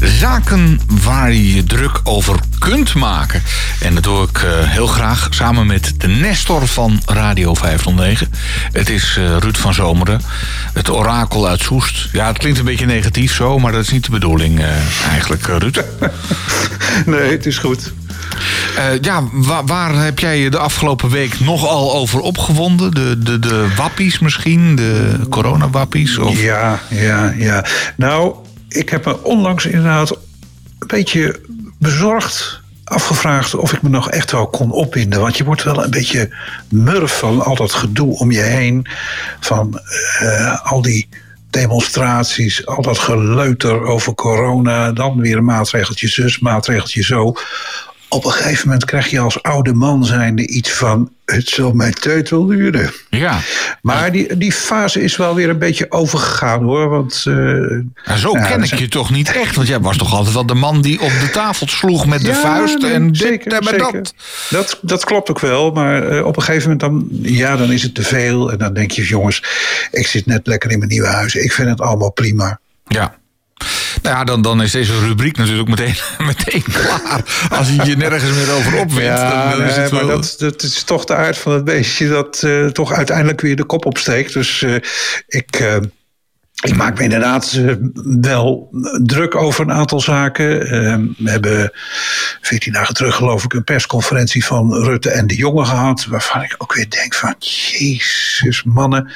Zaken waar je je druk over kunt maken. En dat doe ik uh, heel graag samen met de Nestor van Radio 509. Het is uh, Ruud van Zomeren, het orakel uit Soest. Ja, het klinkt een beetje negatief zo, maar dat is niet de bedoeling uh, eigenlijk, Ruud. nee, het is goed. Ja, waar, waar, heb jij je de afgelopen week nogal over opgewonden? De, de, de wappies misschien? De coronawappies? Of? Ja, ja, ja. Nou, ik heb me onlangs inderdaad een beetje bezorgd afgevraagd of ik me nog echt wel kon opwinden. Want je wordt wel een beetje murf van al dat gedoe om je heen. Van uh, al die demonstraties, al dat geleuter over corona. Dan weer een maatregeltje zus, maatregeltje zo op een gegeven moment krijg je als oude man zijnde iets van... het zal mijn tijd wel duren. Ja. Maar die, die fase is wel weer een beetje overgegaan hoor. Want, uh, ja, zo ja, ken ik je toch niet echt? Want jij was toch altijd wel de man die op de tafel sloeg met de vuist en zeker, dit en dat. dat. Dat klopt ook wel, maar uh, op een gegeven moment dan, ja, dan is het te veel. En dan denk je, jongens, ik zit net lekker in mijn nieuwe huis. Ik vind het allemaal prima. Ja. Nou ja, dan, dan is deze rubriek natuurlijk meteen, meteen klaar. Als je je nergens meer over opwint. Ja, dan, nee, maar wel... dat, dat is toch de aard van het beestje dat uh, toch uiteindelijk weer de kop opsteekt. Dus uh, ik. Uh, ik maak me inderdaad wel druk over een aantal zaken. We hebben veertien dagen terug geloof ik een persconferentie van Rutte en de Jonge gehad. Waarvan ik ook weer denk van, jezus mannen.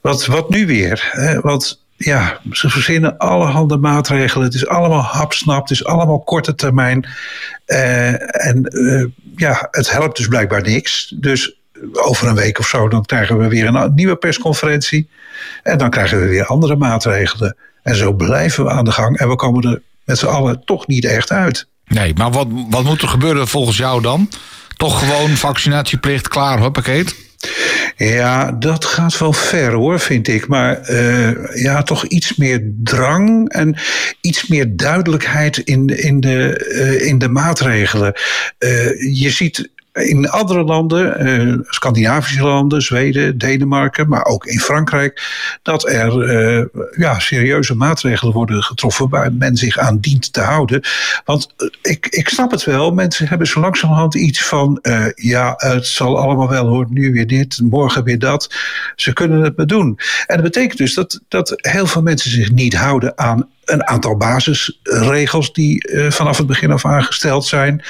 Wat, wat nu weer? Want ja, ze verzinnen allerhande maatregelen. Het is allemaal hapsnap, het is allemaal korte termijn. Uh, en uh, ja, het helpt dus blijkbaar niks. Dus over een week of zo, dan krijgen we weer een nieuwe persconferentie. En dan krijgen we weer andere maatregelen. En zo blijven we aan de gang. En we komen er met z'n allen toch niet echt uit. Nee, maar wat, wat moet er gebeuren volgens jou dan? Toch gewoon vaccinatieplicht, klaar, hoppakee? Ja, dat gaat wel ver hoor, vind ik. Maar uh, ja, toch iets meer drang en iets meer duidelijkheid in, in, de, in de maatregelen. Uh, je ziet in andere landen, eh, Scandinavische landen, Zweden, Denemarken, maar ook in Frankrijk, dat er eh, ja, serieuze maatregelen worden getroffen waar men zich aan dient te houden. Want uh, ik, ik snap het wel, mensen hebben zo langzamerhand iets van, ja, het zal allemaal wel hoor, nu weer dit, morgen weer dat. Ze kunnen het maar doen. En dat betekent dus dat, dat heel veel mensen zich niet houden aan een aantal basisregels die vanaf het begin af aangesteld zijn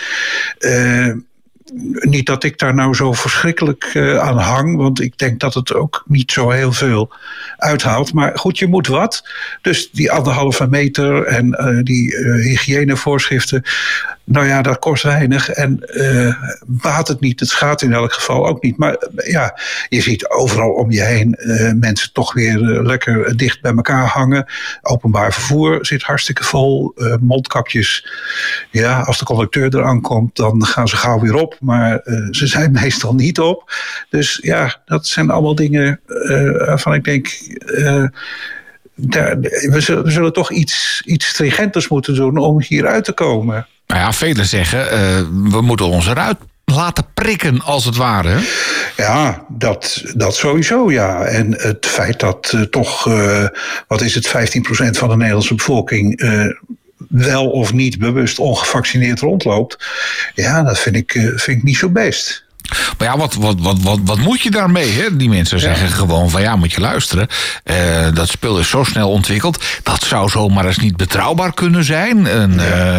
niet dat ik daar nou zo verschrikkelijk uh, aan hang, want ik denk dat het ook niet zo heel veel uithaalt. Maar goed, je moet wat. Dus die anderhalve meter en uh, die uh, hygiënevoorschriften, nou ja, dat kost weinig en baat het niet. Het gaat in elk geval ook niet. Maar ja, je ziet overal om je heen mensen toch weer lekker dicht bij elkaar hangen. Openbaar vervoer zit hartstikke vol. mondkapjes, ja, als de conducteur eraan komt, dan gaan ze gauw weer op maar ze zijn meestal niet op. Dus ja, dat zijn allemaal dingen waarvan ik denk. Daar, we, zullen, we, zullen, toch iets, iets stringenters moeten doen om hieruit te komen. Nou ja, velen zeggen, we moeten ons eruit laten prikken, als het ware. Ja, dat, dat sowieso, ja. En het feit dat uh, toch, uh, wat is het, 15% van de Nederlandse bevolking wel of niet bewust ongevaccineerd rondloopt. Ja, dat vind ik, vind ik niet zo best. Maar ja, wat, wat, wat, wat, wat moet je daarmee? Hè? Die mensen zeggen ja. gewoon van ja, moet je luisteren. Uh, dat spul is zo snel ontwikkeld. Dat zou zomaar eens niet betrouwbaar kunnen zijn. En, uh,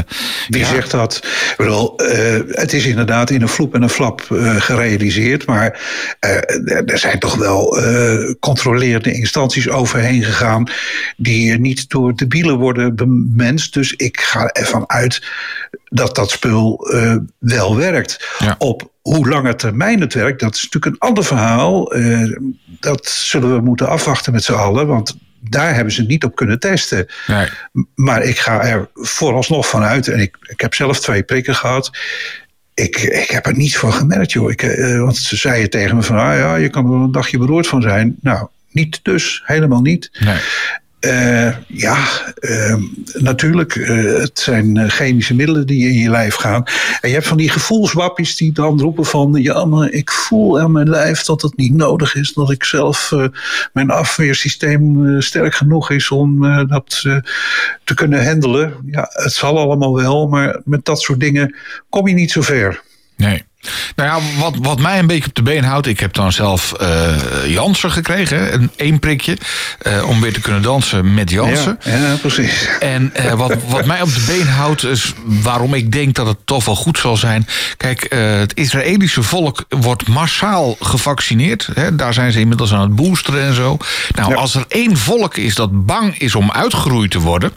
Wie ja. zegt dat? Ik bedoel, uh, het is inderdaad in een vloep en een flap gerealiseerd. Maar er zijn toch wel controlerende instanties overheen gegaan. Die niet door de bielen worden bemenst. Dus ik ga ervan uit dat dat spul wel werkt. Op hoe lange termijn het werkt, dat is natuurlijk een ander verhaal. Uh, dat zullen we moeten afwachten met z'n allen, want daar hebben ze niet op kunnen testen. Nee. Maar ik ga er vooralsnog van uit, en ik, ik heb zelf twee prikken gehad. Ik, ik heb er niets van gemerkt, joh. Ik, uh, want ze zeiden tegen me van, ah ja, je kan er een dagje beroerd van zijn. Nou, niet dus, helemaal niet. Nee. Uh, ja, uh, natuurlijk. Uh, het zijn chemische middelen die in je lijf gaan. En je hebt van die gevoelswappies die dan roepen van... ja, maar ik voel aan mijn lijf dat het niet nodig is... dat ik zelf mijn afweersysteem sterk genoeg is om dat te kunnen handelen. Ja, het zal allemaal wel, maar met dat soort dingen kom je niet zo ver. Nee. Nou ja, wat, wat mij een beetje op de been houdt... ik heb dan zelf uh, Jansen gekregen, een één prikje... Uh, om weer te kunnen dansen met Jansen. Ja, ja precies. En uh, wat, wat mij op de been houdt... is waarom ik denk dat het toch wel goed zal zijn... kijk, het Israëlische volk wordt massaal gevaccineerd. Hè, daar zijn ze inmiddels aan het boosteren en zo. Nou, ja. als er één volk is dat bang is om uitgeroeid te worden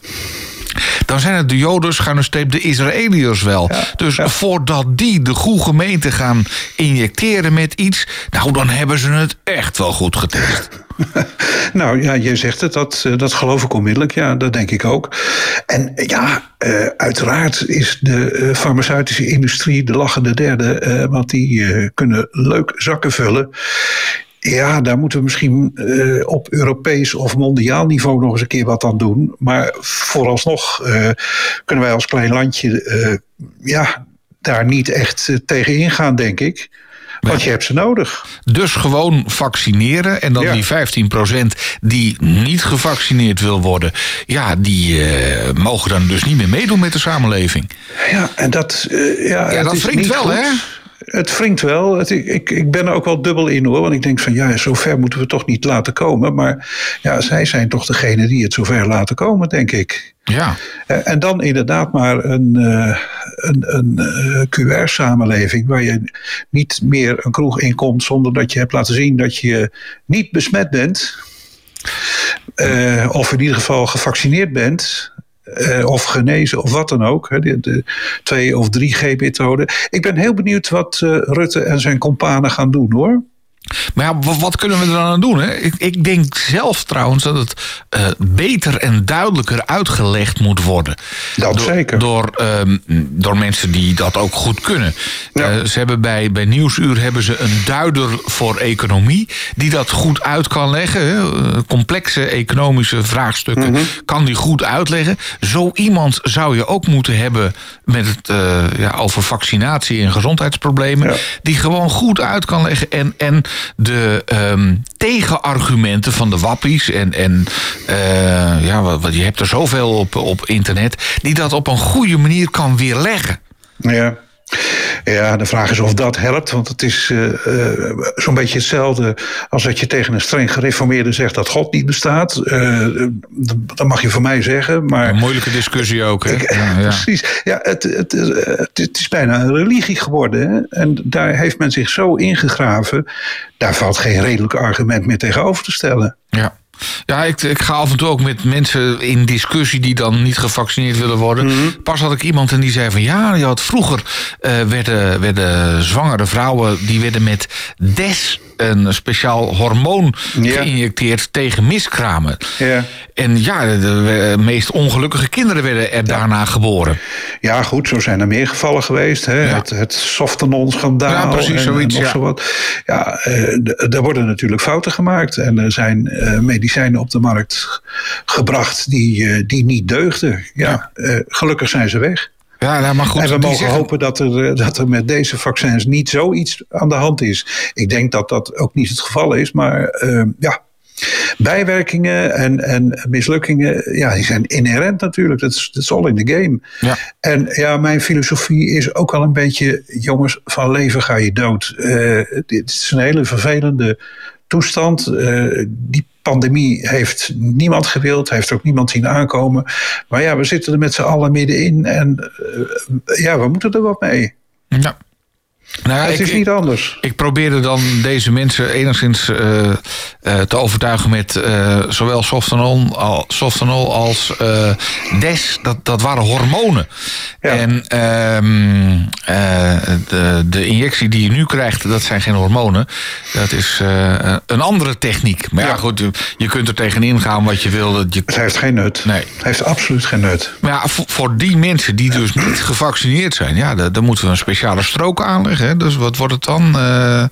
dan zijn het de Joden, schuine streep, de Israëliërs wel. dus voordat die de goede gemeente gaan injecteren met iets... nou, dan hebben ze het echt wel goed getest. nou ja, je zegt het, dat, eh, dat geloof ik onmiddellijk. Ja, dat denk ik ook. En ja, uh, uiteraard is de uh, farmaceutische industrie de lachende derde. Uh, want die kunnen leuk zakken vullen. Ja, daar moeten we misschien uh, op Europees of mondiaal niveau nog eens een keer wat aan doen. Maar vooralsnog uh, kunnen wij als klein landje uh, ja, daar niet echt tegen ingaan, denk ik. Want je hebt ze nodig. Dus gewoon vaccineren. En dan ja. die 15% die niet gevaccineerd wil worden. Ja, die uh, mogen dan dus niet meer meedoen met de samenleving. Ja, en dat. Uh, ja, ja dat wringt wel, goed. hè? Het wringt wel. Het, ik, ik ben er ook wel dubbel in hoor. Want ik denk van ja, zover moeten we toch niet laten komen. Maar ja, zij zijn toch degene die het zover laten komen, denk ik. Ja. En dan inderdaad maar een, uh, een, een uh, QR-samenleving waar je niet meer een kroeg inkomt zonder dat je hebt laten zien dat je niet besmet bent. Uh, of in ieder geval gevaccineerd bent. Uh, of genezen of wat dan ook. Hè, de, de 2 of 3G-methode. Ik ben heel benieuwd wat uh, Rutte en zijn companen gaan doen hoor. Maar ja, wat kunnen we er dan aan doen? Hè? Ik, ik denk zelf trouwens dat het uh, beter en duidelijker uitgelegd moet worden. Dat door, zeker. Door, um, door mensen die dat ook goed kunnen. Ja. Uh, ze hebben bij, bij Nieuwsuur hebben ze een duider voor economie... die dat goed uit kan leggen. Hè? Complexe economische vraagstukken mm -hmm. kan die goed uitleggen. Zo iemand zou je ook moeten hebben... met het, uh, ja, over vaccinatie en gezondheidsproblemen... Ja. die gewoon goed uit kan leggen en... en de um, tegenargumenten van de wappies. En, en uh, ja, wat, je hebt er zoveel op, op internet. Die dat op een goede manier kan weerleggen. Ja. Ja, de vraag is of dat helpt. Want het is uh, uh, zo'n beetje hetzelfde als dat je tegen een streng gereformeerde zegt dat God niet bestaat. Uh, dat mag je van mij zeggen. Maar, een moeilijke discussie ook. Hè? Ik, ja, ja. Precies. Ja, het, het, het, het, is bijna een religie geworden. Hè? En daar heeft men zich zo ingegraven. Daar valt geen redelijk argument meer tegenover te stellen. Ja. Ja, ik, ik ga af en toe ook met mensen in discussie die dan niet gevaccineerd willen worden. Mm -hmm. Pas had ik iemand en die zei van ja, je had vroeger uh, werden, werden zwangere vrouwen die werden met des een speciaal hormoon ja. geïnjecteerd tegen miskramen. Ja. En ja, de, de, meest ongelukkige kinderen werden er daarna geboren. Ja, goed, zo zijn er meer gevallen geweest. Hè? Ja. Het, het Softenon-schandaal. Ja, precies, en, zoiets. En ja. Zo wat. ja uh, er worden natuurlijk fouten gemaakt. En er zijn uh, medicijnen op de markt gebracht die, uh, die niet deugden. Ja, gelukkig zijn ze weg. Ja, nou, maar goed, en we mogen zeggen... hopen dat er, dat er met deze vaccins niet zoiets aan de hand is. Ik denk dat dat ook niet het geval is, maar uh, ja. Bijwerkingen en, en mislukkingen, ja, die zijn inherent natuurlijk. Dat is, dat is all in the game. Ja. En ja, mijn filosofie is ook al een beetje, jongens, van leven ga je dood. Uh, dit is een hele vervelende toestand. Uh, die pandemie heeft niemand gewild, heeft ook niemand zien aankomen. Maar ja, we zitten er met z'n allen middenin en uh, ja, we moeten er wat mee. Ja. Nou, het ik, is niet anders. Ik, ik probeerde dan deze mensen enigszins uh, uh, te overtuigen met uh, zowel al, softenol als des. Dat, dat waren hormonen. Ja. En um, de, de injectie die je nu krijgt, dat zijn geen hormonen. Dat is een andere techniek. Maar ja, ja, goed, je kunt er tegenin gaan wat je wil. Je... Het heeft geen nut. Nee. Het heeft absoluut geen nut. Maar ja, voor, voor die mensen die dus niet gevaccineerd zijn, ja, moeten we een speciale strook aanleggen. Hè? Dus wat wordt het dan? Uh,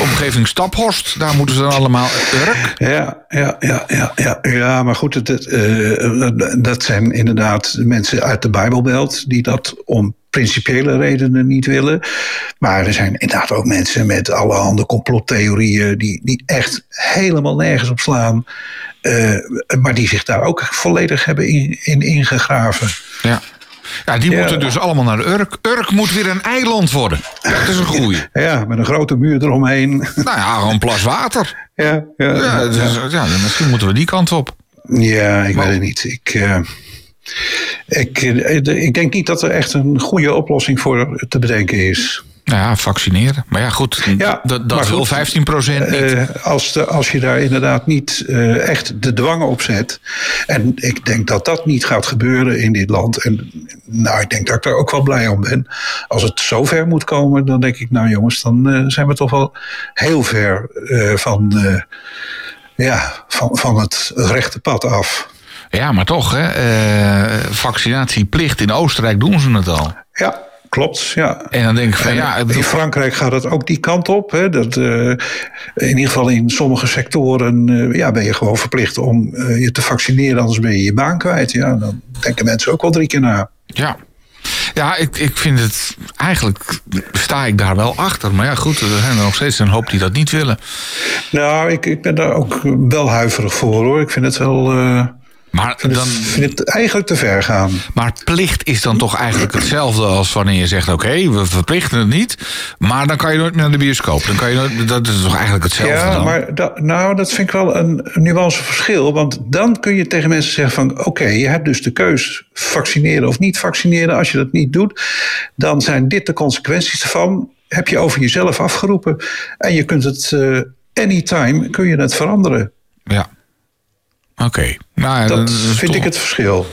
omgeving Staphorst, daar moeten ze dan allemaal Urk. Ja, ja, ja, ja, ja, ja maar goed, het, uh, dat zijn inderdaad mensen uit de Bijbelbelt die dat om principiële redenen niet willen. Maar er zijn inderdaad ook mensen met allerhande complottheorieën die, die echt helemaal nergens op slaan. Uh, maar die zich daar ook volledig hebben in, in ingegraven. Ja. Ja, die moeten dus allemaal naar Urk. Urk moet weer een eiland worden. Dat is een goeie. Ja, met een grote muur eromheen. Nou ja, een plas water. Ja, ja, ja, dus, ja. misschien moeten we die kant op. Ja, ik weet het niet. Ik, uh, ik, eh, ik denk niet dat er echt een goede oplossing voor te bedenken is. Nou ja, vaccineren. Maar ja, goed, ja, dat, dat wil 15 procent uh, als, de, als je daar inderdaad niet uh, echt de dwang op zet. En ik denk dat dat niet gaat gebeuren in dit land. En nou, ik denk dat ik daar ook wel blij om ben. Als het zover moet komen, dan denk ik, nou jongens, dan uh, zijn we toch wel heel ver van, ja, van, van het rechte pad af. Ja, maar toch, hè? vaccinatieplicht in Oostenrijk doen ze het al. Ja, Klopt, ja. En dan denk ik van ja. In Frankrijk gaat het ook die kant op. Hè, dat, uh, in ieder geval in sommige sectoren uh, ja, ben je gewoon verplicht om uh, je te vaccineren, anders ben je je baan kwijt. Ja, dan denken mensen ook wel drie keer na. Ja. Ja, ik, ik vind het. Eigenlijk sta ik daar wel achter. Maar ja, goed, er zijn er nog steeds een hoop die dat niet willen. Nou, ik, ik ben daar ook wel huiverig voor hoor. Ik vind het wel. Maar vind dan vind het eigenlijk te ver gaan. Maar plicht is dan toch eigenlijk hetzelfde als wanneer je zegt: oké, we verplichten het niet, maar dan kan je nooit meer naar de bioscoop. Dan kan je nooit, dat is toch eigenlijk hetzelfde. Ja, dan? maar dat, nou, dat vind ik wel een, nuanceverschil. Want dan kun je tegen mensen zeggen: van oké, je hebt dus de keus vaccineren of niet vaccineren. Als je dat niet doet, dan zijn dit de consequenties ervan. Heb je over jezelf afgeroepen en je kunt het uh, anytime kun je het veranderen. Ja. Oké. Nou, dat vind ik het verschil.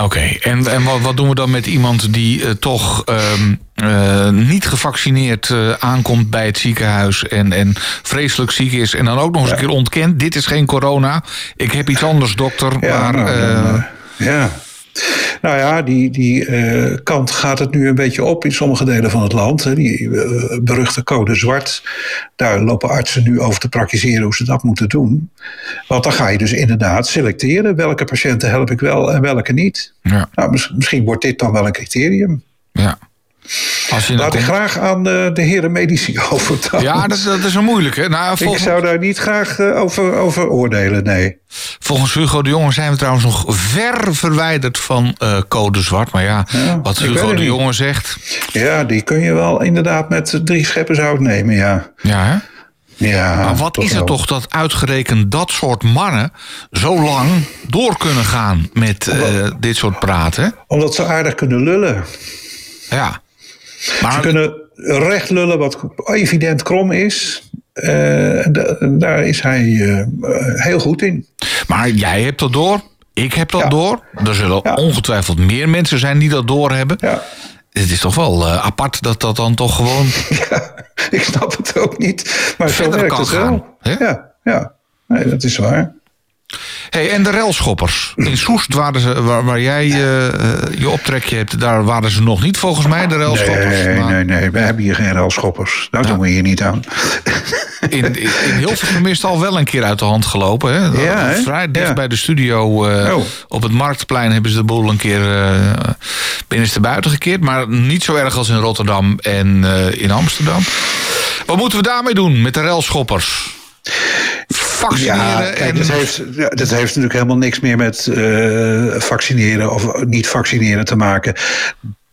Oké, en, en wat, wat, doen we dan met iemand die uh, toch um, uh, niet gevaccineerd uh, aankomt bij het ziekenhuis en, en vreselijk ziek is en dan ook nog eens ja. een keer ontkent: dit is geen corona, ik heb iets anders, dokter. Ja, maar, nou, ja. Nou ja, die, die uh, kant gaat het nu een beetje op in sommige delen van het land. Hè. Die uh, beruchte code zwart. Daar lopen artsen nu over te praktiseren hoe ze dat moeten doen. Want dan ga je dus inderdaad selecteren. Welke patiënten help ik wel en welke niet. Ja. Nou, misschien wordt dit dan wel een criterium. Ja. Als je Laat ik graag aan de, de heren medici over. Ja, dat, dat is een moeilijke. Nou, volgens... Ik zou daar niet graag uh, over, over oordelen, nee. Volgens Hugo de Jonge zijn we trouwens nog ver verwijderd van uh, code zwart. Maar ja, ja wat Hugo de Jonge zegt... Ja, die kun je wel inderdaad met drie scheppen zout nemen, ja. Ja, hè? Ja, maar wat is het toch dat uitgerekend dat soort mannen zo lang door kunnen gaan met uh, dit soort praten? Omdat ze aardig kunnen lullen. Ja. Maar... Ze kunnen recht lullen wat evident krom is. Uh, daar is hij uh, heel goed in. Maar jij hebt dat door. Ik heb dat ja. door. Er zullen ja. ongetwijfeld meer mensen zijn die dat doorhebben. Ja. Het is toch wel uh, apart dat dat dan toch gewoon. Ja, ik snap het ook niet. Maar zo werkt het wel. Hè? Ja, ja. Nee, dat is waar. Hey, en de relschoppers. In Soest, waren ze, waar, waar jij uh, je optrekje hebt, daar waren ze nog niet volgens mij, de relschoppers. Nee, maar... nee, nee. We hebben hier geen relschoppers. Daar ja. doen we hier niet aan. In, in, in Hilversum is het al wel een keer uit de hand gelopen. Hè? Ja, hè? Vrij dicht ja. bij de studio uh, oh. op het Marktplein hebben ze de boel een keer uh, binnenste buiten gekeerd. Maar niet zo erg als in Rotterdam en in Amsterdam. Wat moeten we daarmee doen met de relschoppers? Vaccineren. Ja, kijk, en... dat, heeft, dat heeft natuurlijk helemaal niks meer met uh, vaccineren of niet vaccineren te maken.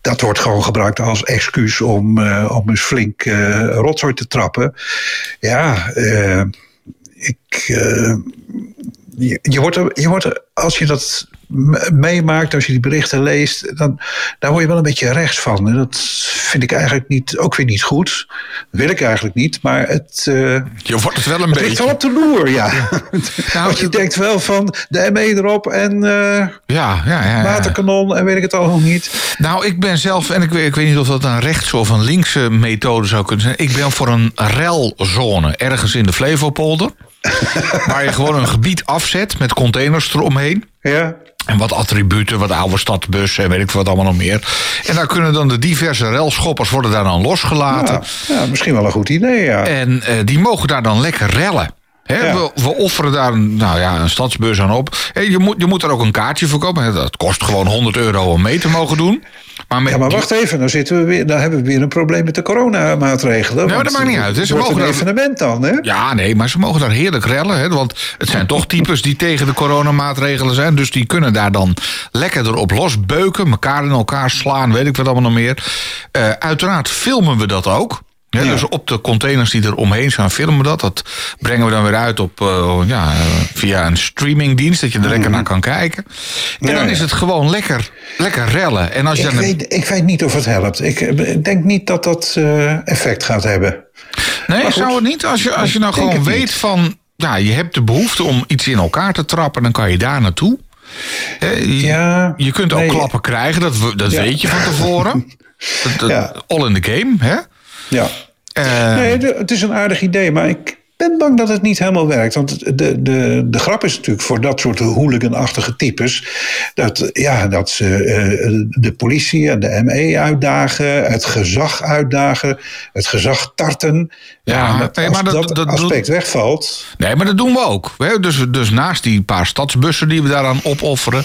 Dat wordt gewoon gebruikt als excuus om, uh, om eens flink uh, rotzooi te trappen. Ja, ik, je, je, wordt er, je wordt er, als je dat meemaakt, als je die berichten leest, dan daar word je wel een beetje rechts van. En dat vind ik eigenlijk niet, ook weer niet goed. Wil ik eigenlijk niet, maar het. Uh, je wordt het wel een het beetje. ligt wel op de loer, ja. ja. nou, Want je denkt wel van de ME erop en uh, ja, ja, ja, ja, waterkanon en weet ik het al nog niet. Nou, ik ben zelf, en ik weet, ik weet niet of dat een rechts- of een linkse methode zou kunnen zijn. Ik ben voor een relzone ergens in de Flevopolder. waar je gewoon een gebied afzet met containers eromheen. Ja. En wat attributen, wat oude stadbussen en weet ik wat allemaal nog meer. En daar kunnen dan de diverse relschoppers worden daar dan losgelaten. Ja, ja misschien wel een goed idee, ja. En uh, die mogen daar dan lekker rellen. He, ja. we, we, offeren daar nou ja, een stadsbus aan op. Je, moet, je moet er ook een kaartje voor kopen. Dat kost gewoon 100 euro om mee te mogen doen. Maar met, ja, maar wacht even, dan, zitten we weer, dan hebben we weer een probleem met de coronamaatregelen. Nee, dat maakt niet uit. Ze mogen een evenement dan, hè? Ja, nee, maar ze mogen daar heerlijk rellen. Hè, want het zijn toch types die tegen de coronamaatregelen zijn. Dus die kunnen daar dan lekker erop losbeuken. Elkaar in elkaar slaan, weet ik wat allemaal nog meer. Uh, uiteraard filmen we dat ook. Ja, Dus op de containers die er omheen staan, filmen we dat. Dat brengen we dan weer uit op, uh, ja, via een streamingdienst, dat je er lekker Mhm. naar kan kijken. En dan is het gewoon lekker, lekker rellen. En als je ik, dan weet, ik weet niet of het helpt. Ik ik denk niet dat dat uh, effect gaat hebben. Nee, zou het niet? Als je, als je nou gewoon weet niet. van, ja, je hebt de behoefte om iets in elkaar te trappen, dan kan je daar naartoe. Je, ja, je kunt ook nee. klappen krijgen, dat, dat weet je van tevoren. dat. All in the game, hè? Ja. Uh, nee, het is een aardig idee, maar ik ben bang dat het niet helemaal werkt. Want de, de, de grap is natuurlijk voor dat soort hooliganachtige types... dat, ja, dat ze uh, de politie en de ME uitdagen, het gezag uitdagen... het gezag tarten. Ja, ja nee, maar dat, dat, dat aspect wegvalt... Nee, maar dat doen we ook. Dus, dus naast die paar stadsbussen die we daaraan opofferen...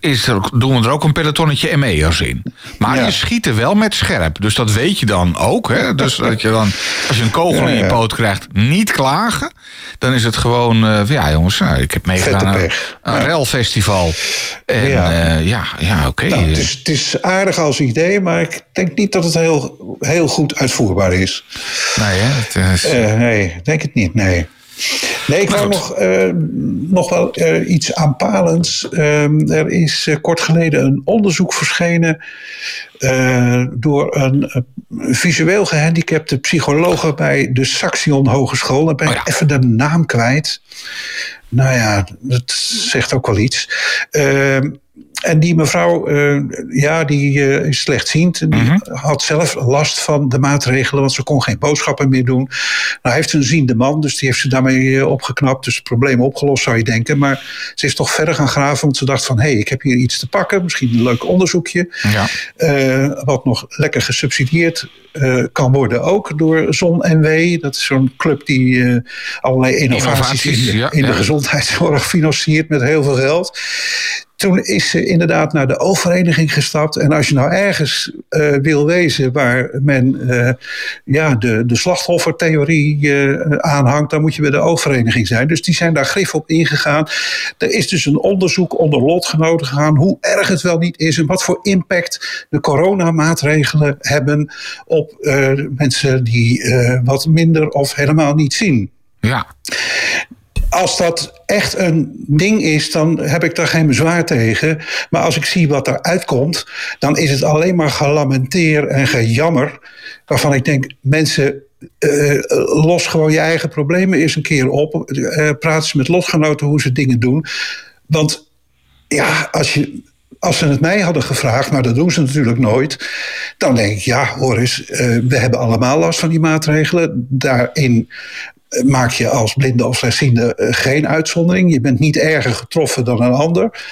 Is er, doen we er ook een pelotonnetje ME'ers in. Maar ja. je schiet er wel met scherp. Dus dat weet je dan ook. Hè? Dus dat je dan, als je een kogel ja, in je poot krijgt, niet klagen. Dan is het gewoon, uh, ja jongens, nou, ik heb meegedaan aan een, een relfestival. En ja, uh, ja, ja oké. Okay. Nou, het, is, het is aardig als idee, maar ik denk niet dat het heel, heel goed uitvoerbaar is. Nee, hè? Het is... Uh, nee, denk het niet, nee. Nee, ik wou nog, uh, nog wel uh, iets aanpalends. Uh, er is uh, kort geleden een onderzoek verschenen door een visueel gehandicapte psycholoog bij de Saxion Hogeschool. Dan ben ik oh ja. even de naam kwijt. Nou ja, dat zegt ook wel iets. En die mevrouw, uh, ja, die uh, is slechtziend. Die mm-hmm. had zelf last van de maatregelen, want ze kon geen boodschappen meer doen. Nou heeft ze een ziende man, dus die heeft ze daarmee uh, opgeknapt. Dus het probleem opgelost, zou je denken. Maar ze is toch verder gaan graven, want ze dacht van... hé, hey, ik heb hier iets te pakken, misschien een leuk onderzoekje. Ja. wat nog lekker gesubsidieerd kan worden ook door ZonNW. Dat is zo'n club die allerlei innovaties, innovaties in, de, ja, in de gezondheidszorg financiert met heel veel geld toen is ze inderdaad naar de oogvereniging gestapt. En als je nou ergens uh, wil wezen waar men uh, ja, de, de slachtoffertheorie uh, aanhangt, dan moet je bij de oogvereniging zijn. Dus die zijn daar grif op ingegaan. Er is dus een onderzoek onder lotgenoten gegaan hoe erg het wel niet is en wat voor impact de coronamaatregelen hebben op mensen die wat minder of helemaal niet zien. Ja als dat echt een ding is, dan heb ik daar geen bezwaar tegen. Maar als ik zie wat eruit komt, dan is het alleen maar gelamenteer en gejammer. Waarvan ik denk, mensen, uh, los gewoon je eigen problemen eens een keer op. Uh, praat eens met lotgenoten hoe ze dingen doen. Want ja, als je als ze het mij hadden gevraagd, maar dat doen ze natuurlijk nooit, dan denk ik, ja, hoor eens, uh, we hebben allemaal last van die maatregelen. Daarin maak je als blinde of slechtziende uh, geen uitzondering. Je bent niet erger getroffen dan een ander.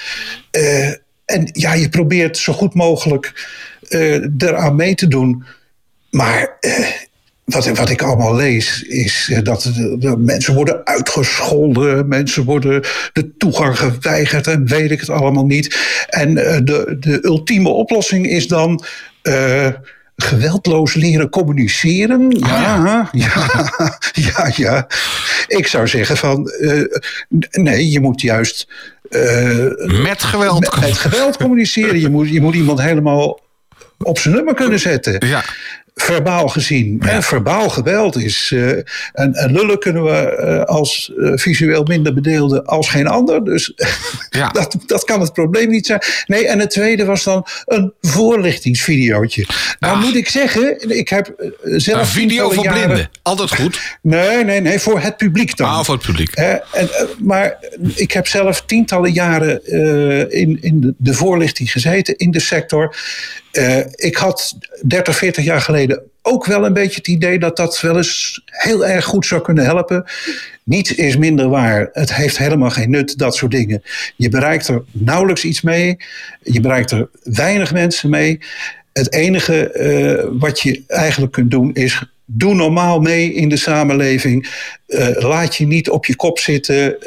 Uh, en ja, je probeert zo goed mogelijk uh, eraan mee te doen. Maar wat, wat ik allemaal lees, is dat mensen worden uitgescholden. Mensen worden de toegang geweigerd en weet ik het allemaal niet. En de, de ultieme oplossing is dan geweldloos leren communiceren. Ja, ja, ja, ja. Ik zou zeggen van, uh, nee, je moet juist... Uh, met geweld. Met, geweld communiceren. Je moet, je moet iemand helemaal op zijn nummer kunnen zetten. Ja. Verbaal gezien. Ja. En verbaal geweld is. Uh, en, en, lullen kunnen we uh, als uh, visueel minder bedeelden als geen ander. Dus ja. dat, dat kan het probleem niet zijn. Nee, en het tweede was dan een voorlichtingsvideootje. Nou moet ik zeggen, ik heb zelf. Een video voor jaren... blinden. Altijd goed. Nee, nee, nee, voor het publiek dan. Ah, voor het publiek. en, maar ik heb zelf tientallen jaren in, in de, de voorlichting gezeten in de sector. Uh, ik had 30, 40 jaar geleden ook wel een beetje het idee dat dat wel eens heel erg goed zou kunnen helpen. Niets is minder waar. Het heeft helemaal geen nut, dat soort dingen. Je bereikt er nauwelijks iets mee. Je bereikt er weinig mensen mee. Het enige uh, wat je eigenlijk kunt doen is doe normaal mee in de samenleving. Uh, laat je niet op je kop zitten.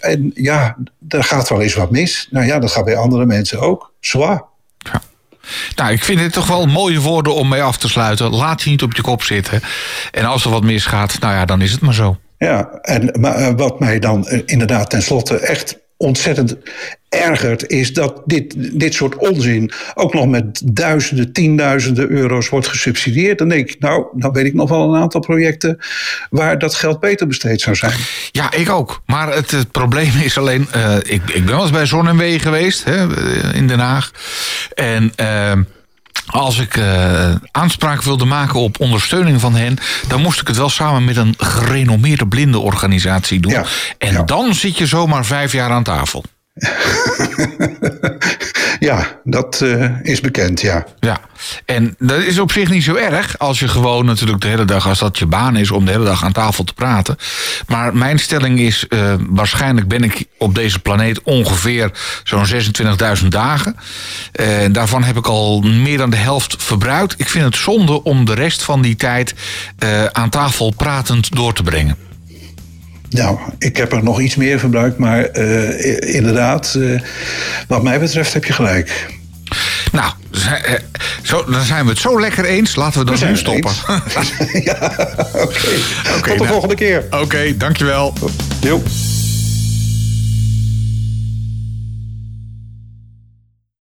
En ja, er gaat wel eens wat mis. Nou ja, dat gaat bij andere mensen ook. Zwaar. Ja. Nou, ik vind het toch wel mooie woorden om mee af te sluiten. Laat je niet op je kop zitten. En als er wat misgaat, nou ja, dan is het maar zo. Ja, en maar wat mij dan inderdaad tenslotte echt ontzettend ergert, is dat dit, dit soort onzin ook nog met duizenden, tienduizenden euro's wordt gesubsidieerd. Dan denk ik, nou, dan weet ik nog wel een aantal projecten waar dat geld beter besteed zou zijn. Ja, ik ook. Maar het, het probleem is alleen, uh, ik, ik ben wel eens bij Zon en Wee geweest hè, in Den Haag. En. Uh, als ik uh, aanspraak wilde maken op ondersteuning van hen, dan moest ik het wel samen met een gerenommeerde blindenorganisatie doen. Ja, en ja. dan zit je zomaar vijf jaar aan tafel. ja, dat uh, is bekend, ja. Ja, en dat is op zich niet zo erg als je gewoon natuurlijk de hele dag, als dat je baan is, om de hele dag aan tafel te praten. Maar mijn stelling is, uh, waarschijnlijk ben ik op deze planeet ongeveer zo'n 26.000 dagen. En uh, daarvan heb ik al meer dan de helft verbruikt. Ik vind het zonde om de rest van die tijd aan tafel pratend door te brengen. Nou, ik heb er nog iets meer verbruikt, maar uh, inderdaad, uh, wat mij betreft heb je gelijk. Nou, zo, dan zijn we het zo lekker eens. Laten we dan nu stoppen. ja, oké. Okay. Tot de nou, volgende keer. Oké, okay, dankjewel. Jo.